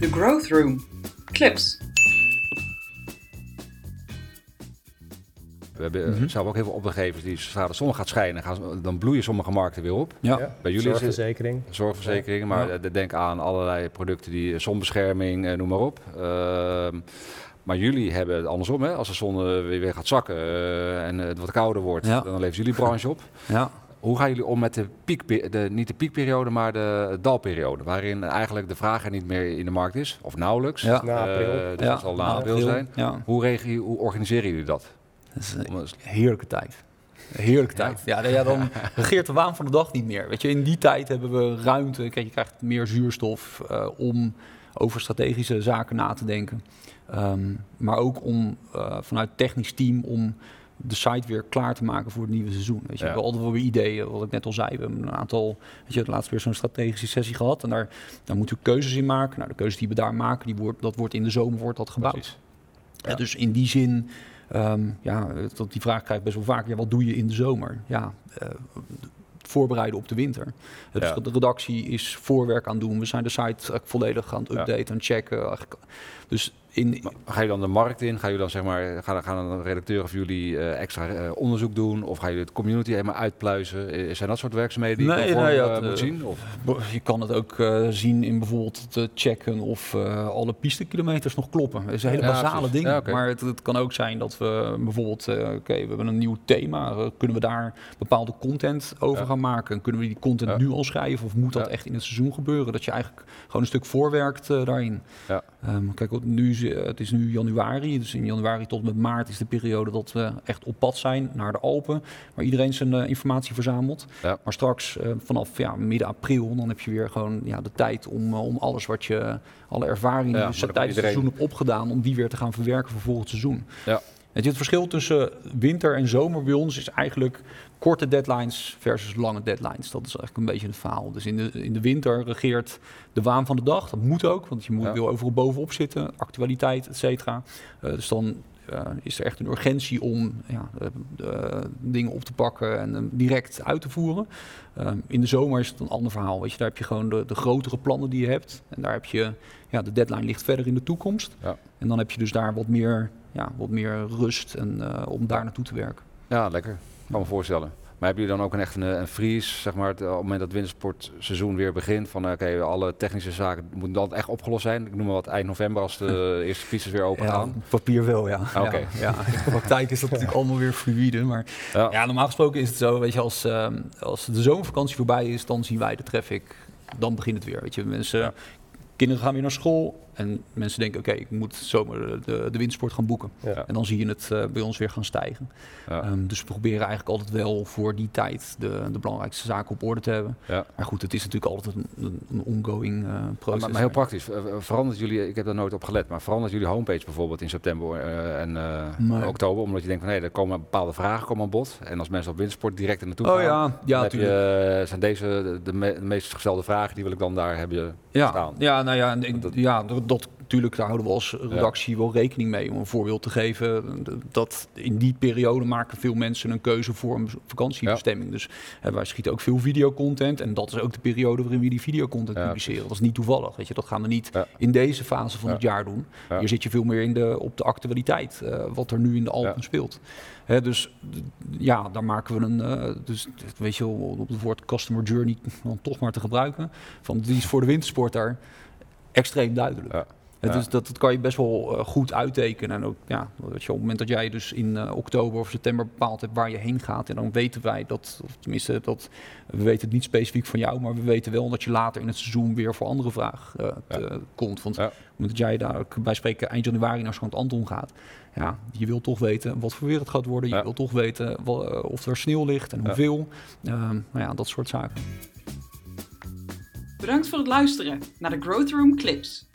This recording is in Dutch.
The Growth Room. Clips. We hebben mm zelf ook heel veel opdrachtgevers die zodra de zon gaat schijnen, gaan, dan bloeien sommige markten weer op. Ja. Bij jullie is het Zorgverzekering. zorgverzekering, maar Ja. eh, denk aan allerlei producten die zonbescherming, eh, noem maar op. Ehm, maar jullie hebben het andersom, hè? als de zon weer, weer gaat zakken en het wat kouder wordt, Ja. dan levert jullie branche op. Ja. Hoe gaan jullie om met de piek, de, niet de piekperiode, maar de dalperiode, waarin eigenlijk de vraag er niet meer in de markt is, of nauwelijks. Ja. Na april. Eh, dus ja. dat zal na na april april. zijn. Ja. Hoe, regel je, hoe organiseren jullie dat? Dat is een heerlijke tijd. Heerlijke tijd. Ja, ja, dan regeert de waan van de dag niet meer. Weet je, in die tijd hebben we ruimte. Kijk, je krijgt meer zuurstof eh, om over strategische zaken na te denken. Ehm, maar ook om eh, vanuit het technisch team om de site weer klaar te maken voor het nieuwe seizoen. Weet je, Ja. we hebben altijd wel weer ideeën, wat ik net al zei. We hebben een aantal, weet je, laatst weer zo'n strategische sessie gehad. En daar, daar moeten we keuzes in maken. Nou, de keuzes die we daar maken, die wordt, dat wordt in de zomer wordt dat gebouwd. Ja, dus in die zin, ehm, ja, dat die vraag krijg ik best wel vaak. Ja, wat doe je in de zomer? Ja, eh, voorbereiden op de winter. Dus Ja. de redactie is voorwerk aan het doen. We zijn de site eigenlijk volledig aan het updaten en checken. Dus in, Ga je dan de markt in? Ga je dan zeg maar, gaan, gaan dan redacteur of jullie eh, extra eh, onderzoek doen? Of ga je het community helemaal uitpluizen? Eh, zijn dat soort werkzaamheden die Nee, je nee, ja, uh, moet zien? Of? je kan het ook zien in bijvoorbeeld te checken of alle pistekilometers nog kloppen. Dat is een hele Ja, basale precies. ding. Ja. Maar het, het kan ook zijn dat we bijvoorbeeld, oké, we hebben een nieuw thema. kunnen we daar bepaalde content over gaan maken? Kunnen we die content nu al schrijven? Of moet dat echt in het seizoen gebeuren? Dat je eigenlijk gewoon een stuk voorwerkt daarin. Ja. Ehm, kijk, wat nu, eh, het is nu januari. Dus in januari tot met maart is de periode dat we echt op pad zijn naar de Alpen. Waar iedereen zijn eh, informatie verzamelt. Ja. Maar straks eh, vanaf ja, midden april, dan heb je weer gewoon ja, de tijd om, om alles wat je, alle ervaringen Ja, die je maar dan tijdens het seizoen hebt opgedaan, om die weer te gaan verwerken voor volgend seizoen. Ja. Weet je, het verschil tussen winter en zomer bij ons is eigenlijk korte deadlines versus lange deadlines. Dat is eigenlijk een beetje het verhaal. Dus in de, in de winter regeert de waan van de dag. Dat moet ook, want je moet, Ja. wil overal bovenop zitten. Actualiteit, et cetera. Eh, dus dan eh, is er echt een urgentie om ja, de, de dingen op te pakken en direct uit te voeren. In de zomer is het een ander verhaal. Weet je, daar heb je gewoon de, de grotere plannen die je hebt. En daar heb je, ja, de deadline ligt verder in de toekomst. Ja. En dan heb je dus daar wat meer, ja, wat meer rust en, eh, om daar naartoe te werken. Ja, lekker. Kan me voorstellen. Maar hebben jullie dan ook een echt een, een freeze, zeg maar, het, op het moment dat wintersportseizoen weer begint? Van eh, oké, alle technische zaken moeten dan echt opgelost zijn. Ik noem maar wat eind november als de eerste pistes weer open gaan. op papier wel, ja. Ah, oké. ja, ja. In de praktijk is dat natuurlijk allemaal weer fluïde. Maar Ja. ja, normaal gesproken is het zo, weet je, als, ehm, als de zomervakantie voorbij is, dan zien wij de traffic. Dan begint het weer, weet je. Mensen, Ja. kinderen gaan weer naar school en mensen denken, oké, ik moet zomer de, de, wintersport gaan boeken. Ja. En dan zie je het eh, bij ons weer gaan stijgen. Ja. Ehm, dus we proberen eigenlijk altijd wel voor die tijd de, de belangrijkste zaken op orde te hebben. Ja. Maar goed, het is natuurlijk altijd een, een, ongoing eh, proces. Maar, maar heel praktisch, eh, verandert jullie, ik heb daar nooit op gelet, maar verandert jullie homepage bijvoorbeeld in september en Nee. oktober? Omdat je denkt van hé, er komen bepaalde vragen komen aan bod. En als mensen op wintersport direct er naartoe Oh gaan, ja, ja, heb je, zijn deze de, de, me- de meest gestelde vragen, die wil ik dan daar hebben Ja, staan. ja, nou ja, en ik- Dat- ja dat, natuurlijk daar houden we als redactie wel rekening mee. Om een voorbeeld te geven, dat in die periode maken veel mensen een keuze voor een vakantiebestemming. Dus eh, wij schieten ook veel videocontent en dat is ook de periode waarin we die videocontent publiceren. Dat is niet toevallig, weet je. Dat gaan we niet in deze fase van het jaar doen. Hier zit je veel meer in de, op de actualiteit, eh, wat er nu in de Alpen speelt. Hè, dus ja, daar maken we een, eh, dus weet je, wel, op het woord customer journey dan toch maar te gebruiken. Van die is voor de wintersporter extreem duidelijk. Ja. Is, dat, dat kan je best wel eh, goed uittekenen. En ook, ja, weet je, op het moment dat jij dus in eh, oktober of september bepaald hebt waar je heen gaat, en dan weten wij dat, of tenminste, dat, we weten het niet specifiek van jou, maar we weten wel dat je later in het seizoen weer voor andere vraag eh, te- komt. Want Ja. op het moment dat jij daar bij spreken eind januari naar Schant Anton gaat, ja, je wil toch weten wat voor weer het gaat worden. Je wil toch weten of er sneeuw ligt en hoeveel. Nou ja, dat soort zaken. Bedankt voor het luisteren naar de Growth Room Clips.